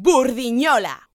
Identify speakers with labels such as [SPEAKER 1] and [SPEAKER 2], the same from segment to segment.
[SPEAKER 1] Burdiñola.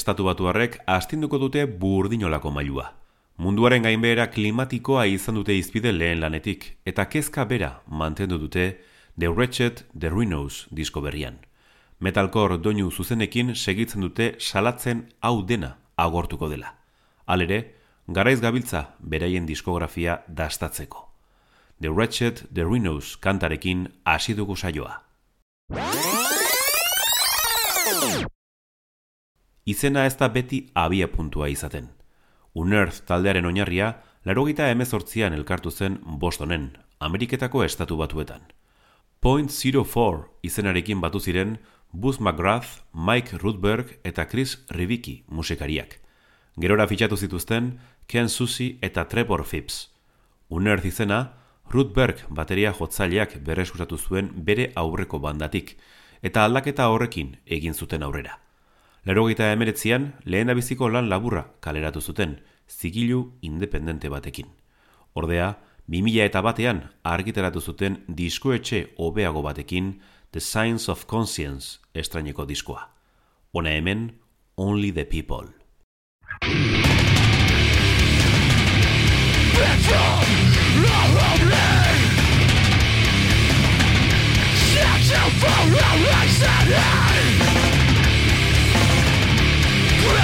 [SPEAKER 1] Estatu batuarrek astinduko dute burdinolako mailua. Munduaren gainbehera klimatikoa izan dute izpide lehen lanetik, eta kezka bera mantendu dute The Wretched, The Rhinos disko berrian. Metalcore doinu zuzenekin segitzen dute salatzen hau dena agortuko dela. Halere, garaiz gabiltza beraien diskografia dastatzeko. The Wretched, The Rhinos kantarekin hasi dugu saioa. Izena ez da beti abia puntua izaten. Unearth taldearen oinarria, larogita emezortzian elkartu zen Bostonen, Ameriketako estatu batuetan. Point Zero Four izenarekin batu ziren Buzz McGrath, Mike Rudberg eta Chris Rivicki musikariak. Gerora fitxatu zituzten Ken Susi eta Trevor Phipps. Unerth izena, Rudberg bateria jotzaileak berreskuratu zuen bere aurreko bandatik, eta aldaketa horrekin egin zuten aurrera. Lerogeita emeretzian, lehen abiziko lan laburra kaleratu zuten, zigilu independente batekin. Ordea, 2000 eta batean argitaratu zuten diskoetxe hobeago batekin The Science of Conscience estraineko diskoa. Hona hemen, Only the People.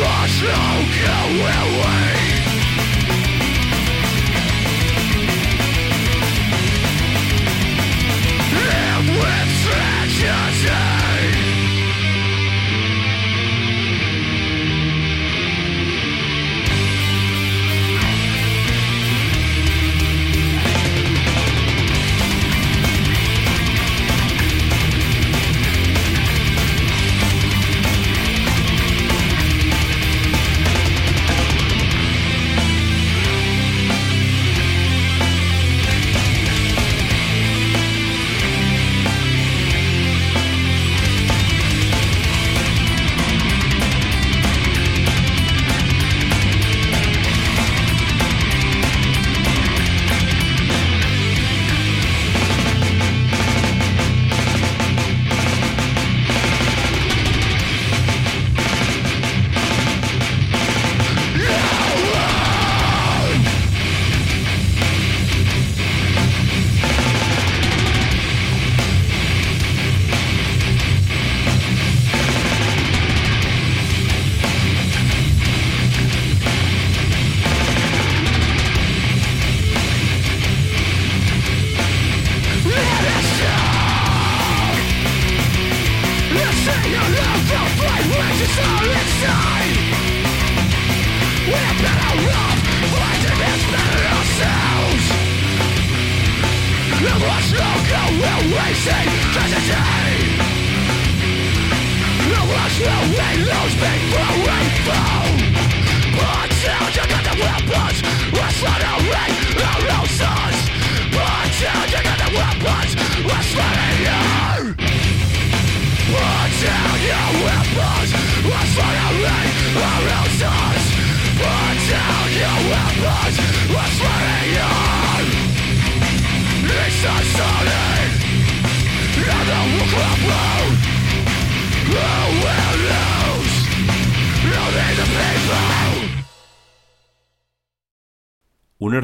[SPEAKER 1] Rush, no, go away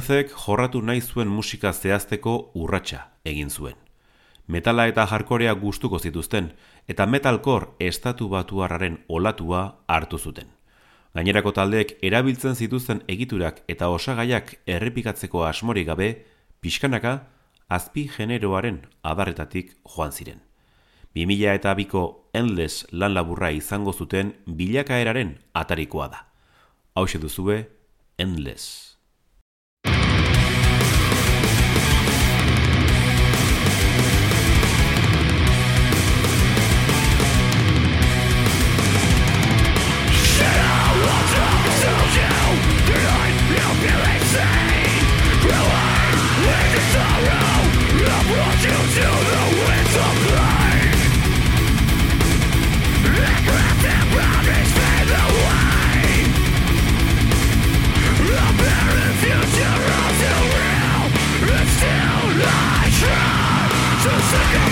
[SPEAKER 1] Unerzek jorratu nahi zuen musika zehazteko urratsa egin zuen. Metala eta jarkorea gustuko zituzten, eta metalkor estatu batuarraren olatua hartu zuten. Gainerako taldeek erabiltzen zituzten egiturak eta osagaiak errepikatzeko asmori gabe, pixkanaka, azpi generoaren adarretatik joan ziren. 2000 eta biko endless lan laburra izango zuten bilakaeraren atarikoa da. Hau duzue, endless. Sick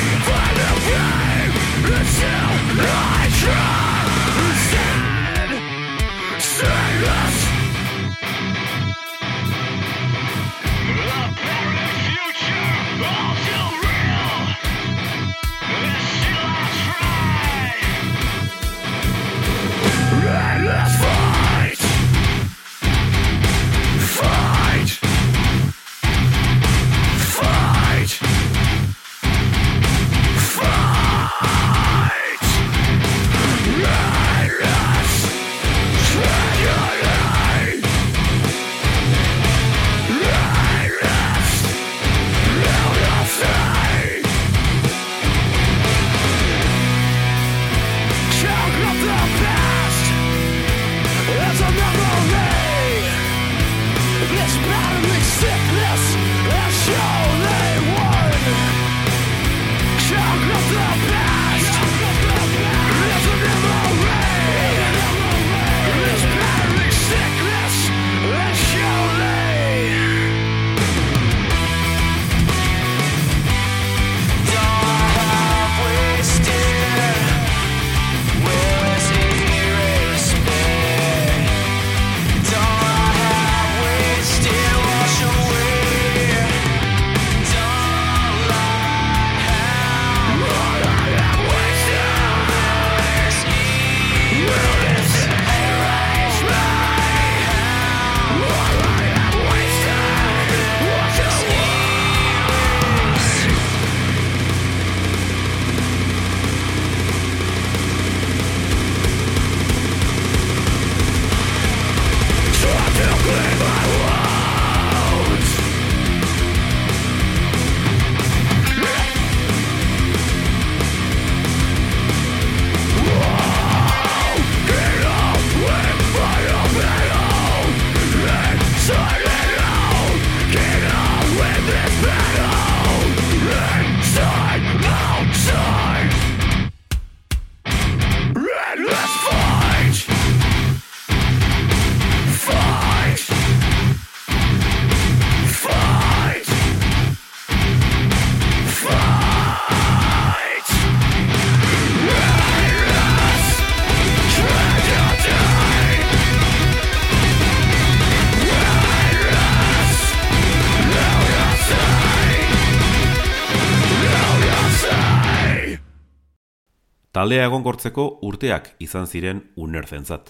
[SPEAKER 1] Taldea egonkortzeko urteak izan ziren unerzentzat.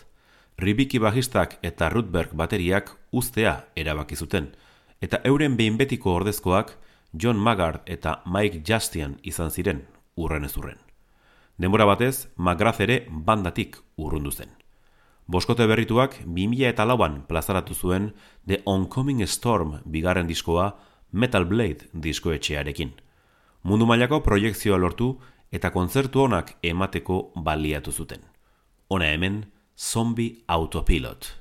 [SPEAKER 1] Ribiki bajistak eta Rutberg bateriak ustea erabaki zuten, eta euren behin betiko ordezkoak John Maggard eta Mike Justian izan ziren urren ez urren. Denbora batez, McGrath ere bandatik urrundu zen. Boskote berrituak 2000 eta lauan plazaratu zuen The Oncoming Storm bigarren diskoa Metal Blade diskoetxearekin. Mundu mailako proiektzioa lortu eta kontzertu honak emateko baliatu zuten. Hona hemen, Zombie Autopilot.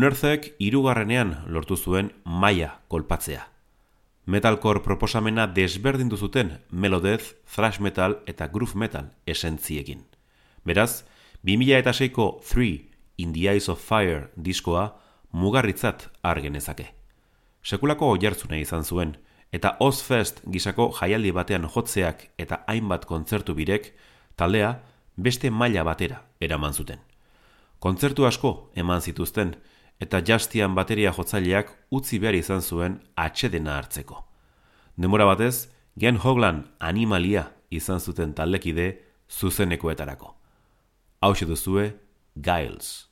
[SPEAKER 1] Unerzek hirugarrenean lortu zuen maia kolpatzea. Metalcore proposamena desberdindu zuten melodez, thrash metal eta groove metal esentziekin. Beraz, 2006ko 3 In the Eyes of Fire diskoa mugarritzat argenezake. Sekulako oiartzuna izan zuen, eta Ozfest gisako jaialdi batean jotzeak eta hainbat kontzertu birek, taldea beste maila batera eraman zuten. Kontzertu asko eman zituzten, eta jastian bateria jotzaileak utzi behar izan zuen atxedena hartzeko. Demora batez, Gen Hoglan animalia izan zuten taldekide zuzenekoetarako. Hau duzue, Giles.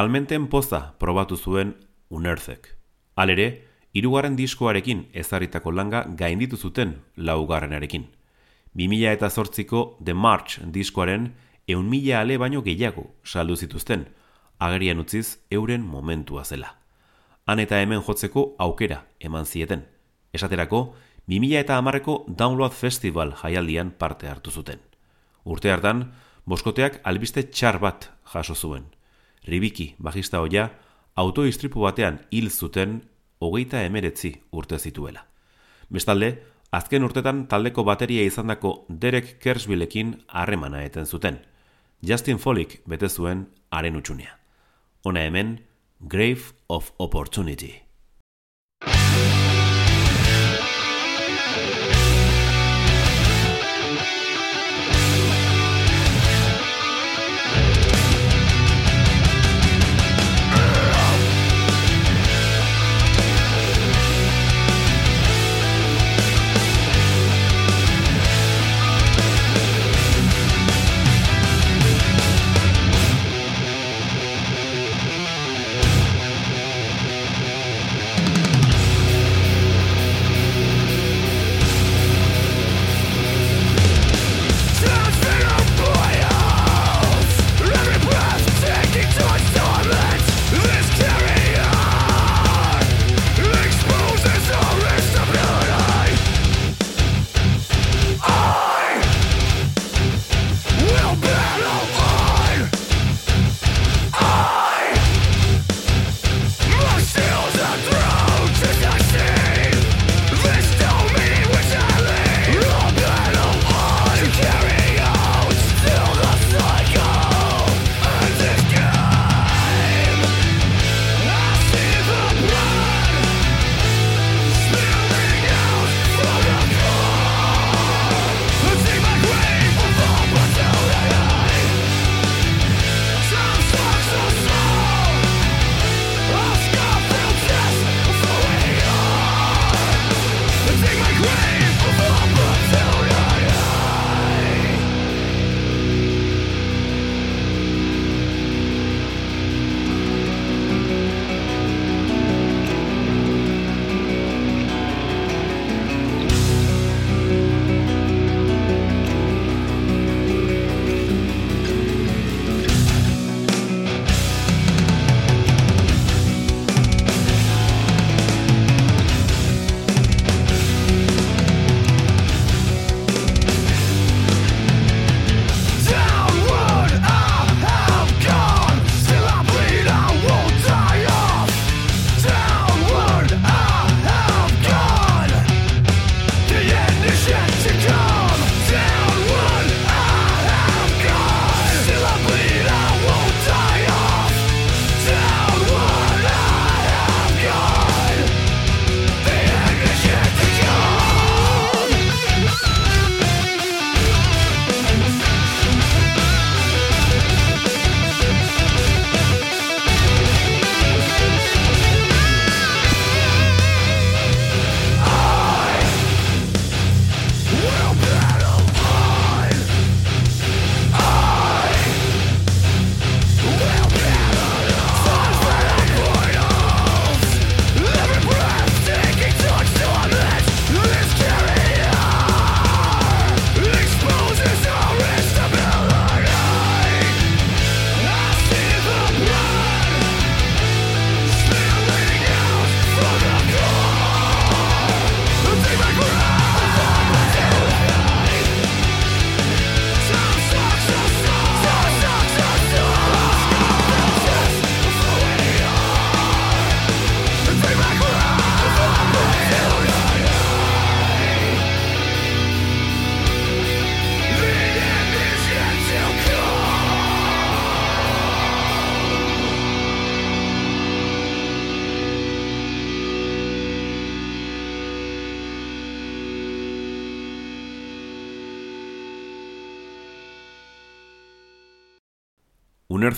[SPEAKER 1] Salmenten poza probatu zuen unerzek. Alere, irugarren diskoarekin ezarritako langa gainditu zuten laugarrenarekin. 2000 eta zortziko The March diskoaren eun mila ale baino gehiago saldu zituzten, agerian utziz euren momentua zela. Han eta hemen jotzeko aukera eman zieten. Esaterako, 2000 eta amarreko Download Festival jaialdian parte hartu zuten. Urte hartan, boskoteak albiste txar bat jaso zuen – Ribiki, bajista hoia, autoistripu batean hil zuten hogeita emeretzi urte zituela. Bestalde, azken urtetan taldeko bateria izandako Derek Kersbillekin harremana eten zuten. Justin Follick bete zuen haren utxunea. Hona hemen, Grave of Opportunity.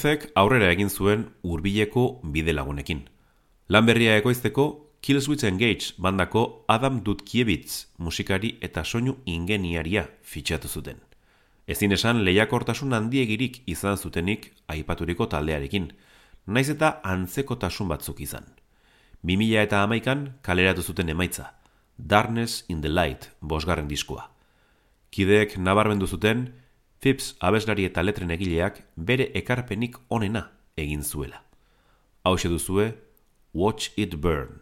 [SPEAKER 1] Unerzek aurrera egin zuen hurbileko bide lagunekin. Lan berria ekoizteko Killswitch Engage bandako Adam Dudkiewicz musikari eta soinu ingeniaria fitxatu zuten. Ezin esan lehiakortasun handiegirik izan zutenik aipaturiko taldearekin, naiz eta antzeko tasun batzuk izan. 2000 eta amaikan kaleratu zuten emaitza, Darkness in the Light bosgarren diskoa. Kideek nabarmendu zuten, Phipps abeslari eta letren egileak bere ekarpenik onena egin zuela. Hau duzue, Watch It Burn.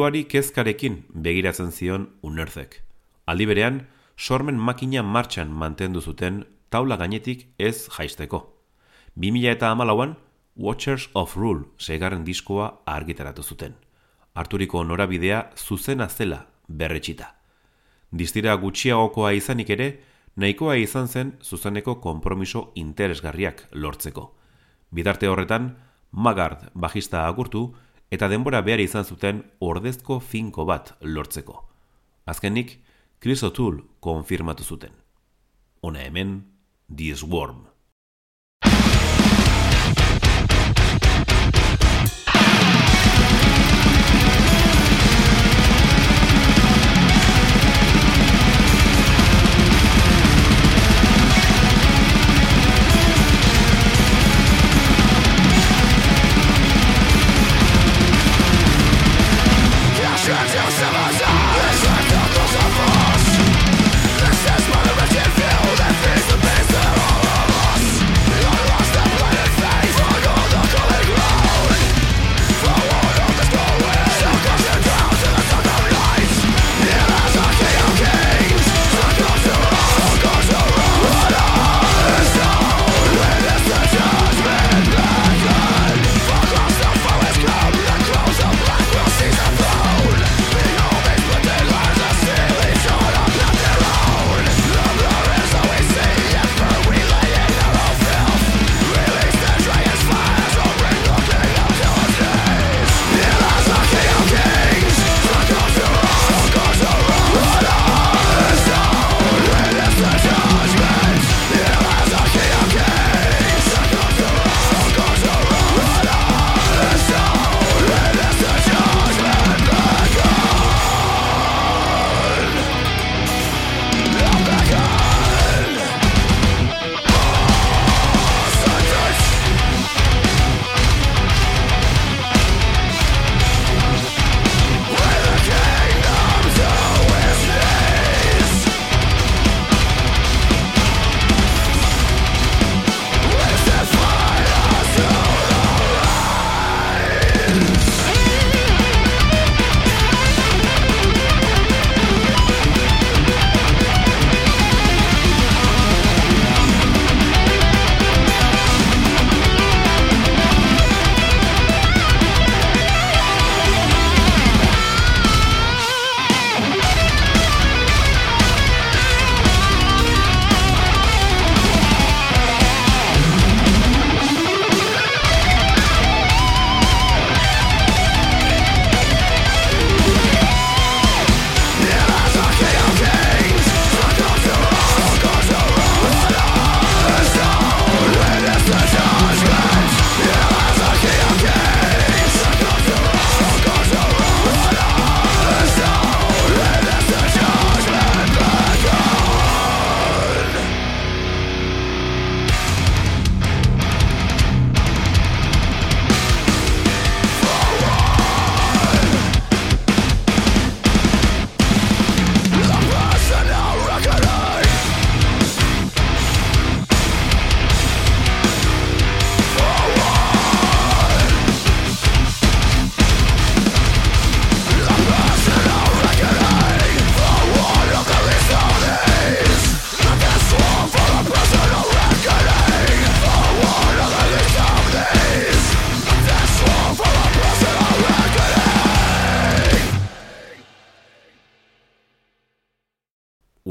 [SPEAKER 2] Munduari kezkarekin begiratzen zion unerzek. Aldi berean, sormen makina martxan mantendu zuten taula gainetik ez jaisteko. 2000 eta amalauan, Watchers of Rule segarren diskoa argitaratu zuten. Arturiko norabidea zuzena zela berretxita. Distira gutxiagokoa izanik ere, nahikoa izan zen zuzeneko konpromiso interesgarriak lortzeko. Bidarte horretan, Magard bajista agurtu, eta denbora behar izan zuten ordezko finko bat lortzeko. Azkenik, Chris O'Toole konfirmatu zuten. Ona hemen, This Worm.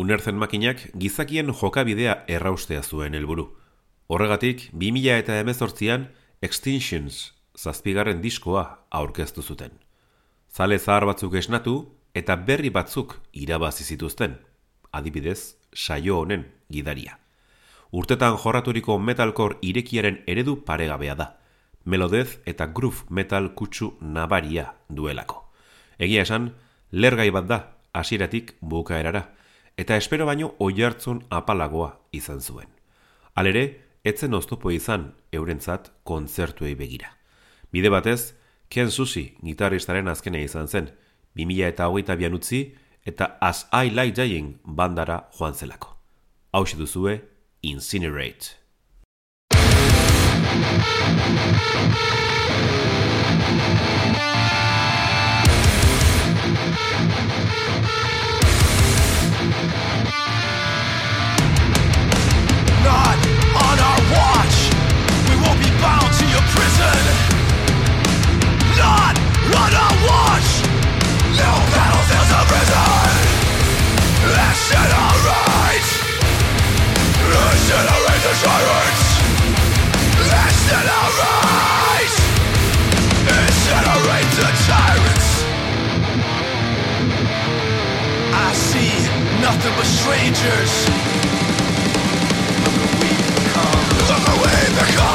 [SPEAKER 1] Unertzen makinak gizakien jokabidea erraustea zuen helburu. Horregatik, 2000 eta emezortzian Extinctions zazpigarren diskoa aurkeztu zuten. Zale zahar batzuk esnatu eta berri batzuk irabazi zituzten. Adibidez, saio honen gidaria. Urtetan jorraturiko metalkor irekiaren eredu paregabea da. Melodez eta groove metal kutsu nabaria duelako. Egia esan, lergai bat da, hasieratik bukaerara eta espero baino oihartzun apalagoa izan zuen. Halere, etzen oztopo izan eurentzat kontzertuei begira. Bide batez, Ken Susi gitarristaren azkene izan zen, 2000 eta hogeita bian utzi, eta As I Like Dying bandara joan zelako. Hau duzue, Incinerate. Nothing but strangers. Look who we become. Look who we become.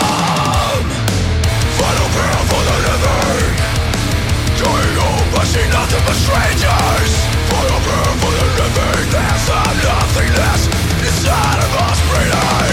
[SPEAKER 1] nothing but strangers Forever for the living, they nothing less Inside of us, Breeder.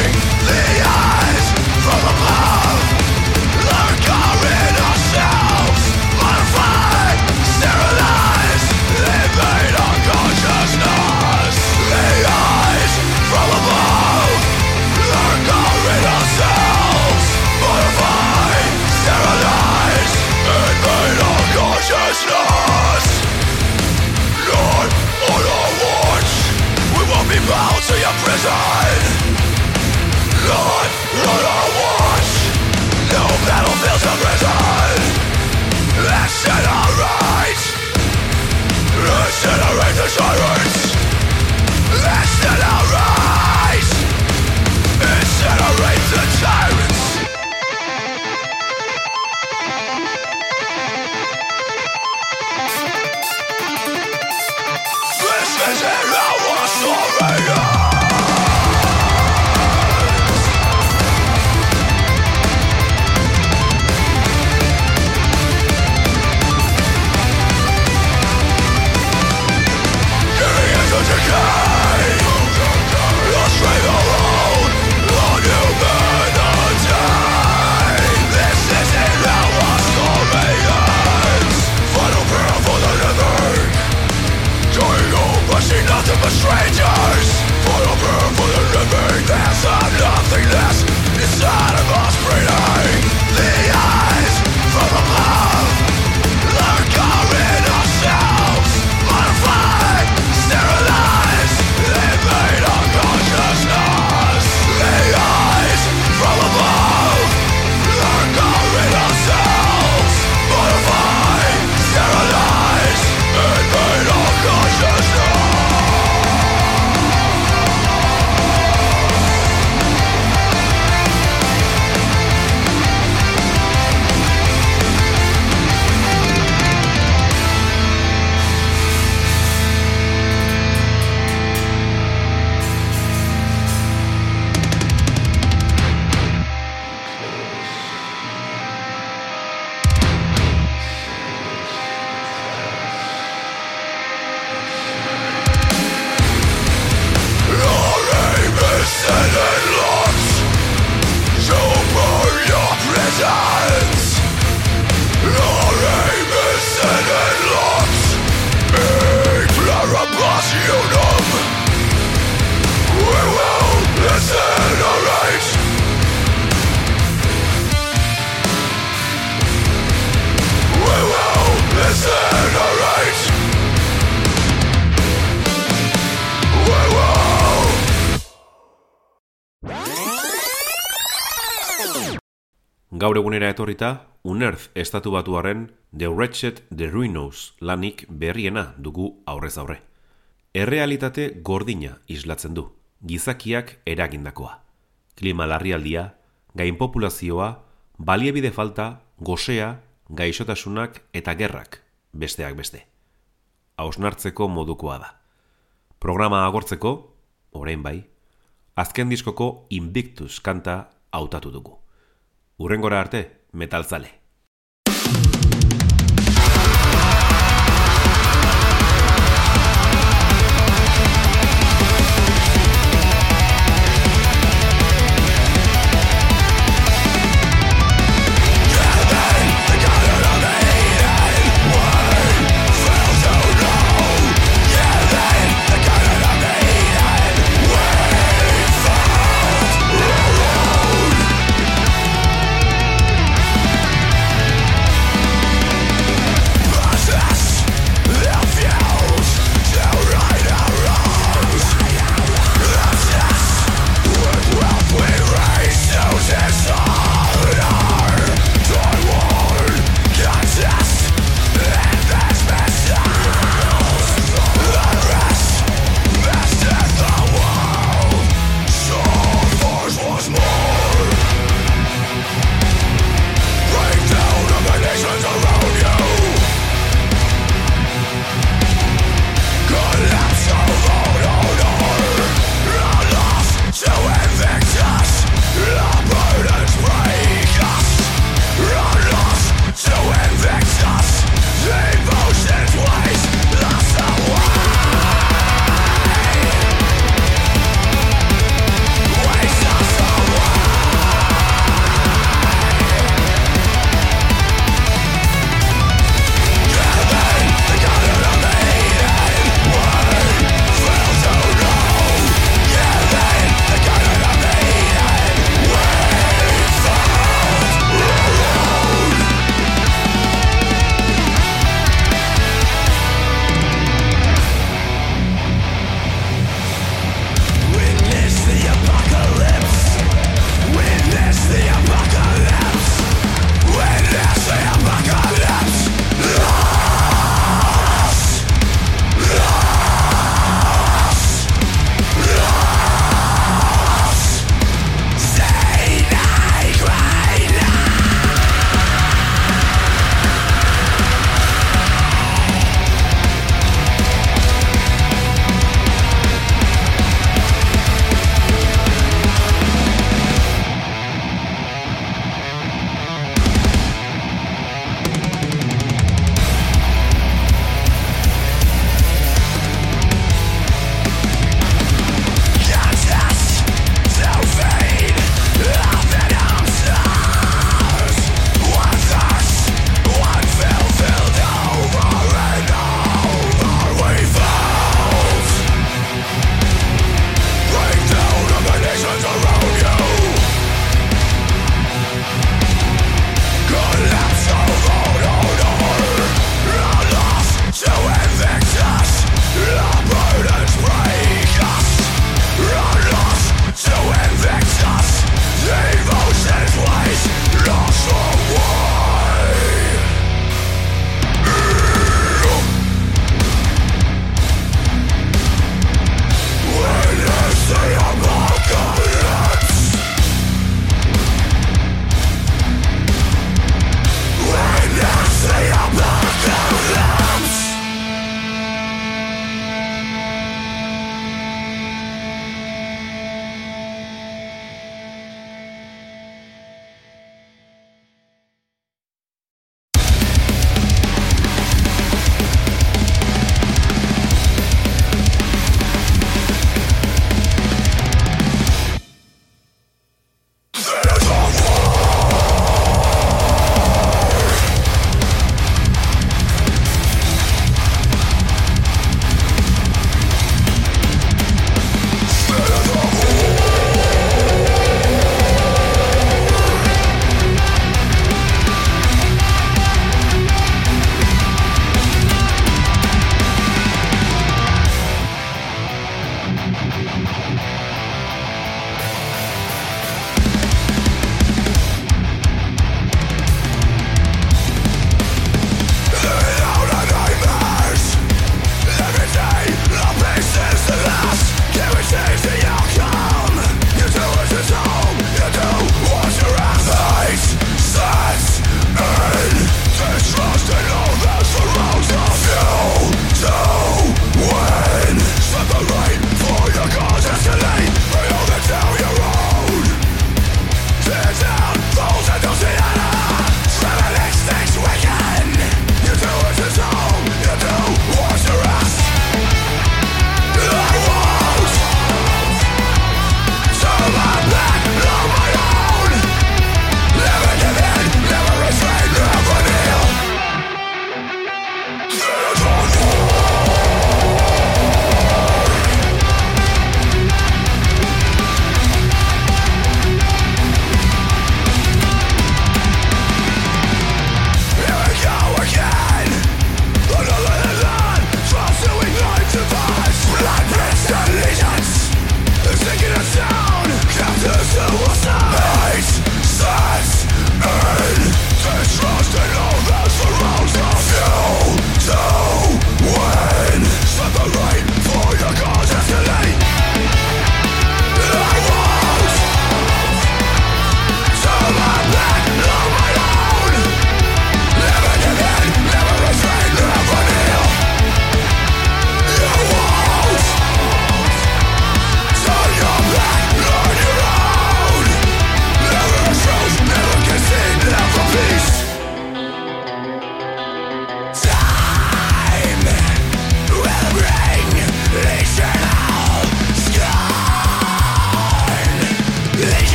[SPEAKER 1] Bound to your prison. Not on our watch. No battlefields of prison Incinerate Incinerate the tyrants. Incinerate Incinerate the tyrants. Nothing Gaur egunera etorrita, Unearth estatu batuaren The Wretched The Ruinos lanik berriena dugu aurrez aurre.
[SPEAKER 2] errealitate gordina islatzen du, gizakiak eragindakoa. Klima larrialdia, gain populazioa, baliebide falta, gosea, gaixotasunak eta gerrak, besteak beste. Hausnartzeko modukoa da. Programa agortzeko, orain bai, azken diskoko Invictus kanta hautatu dugu. Urrengora arte, metalzale.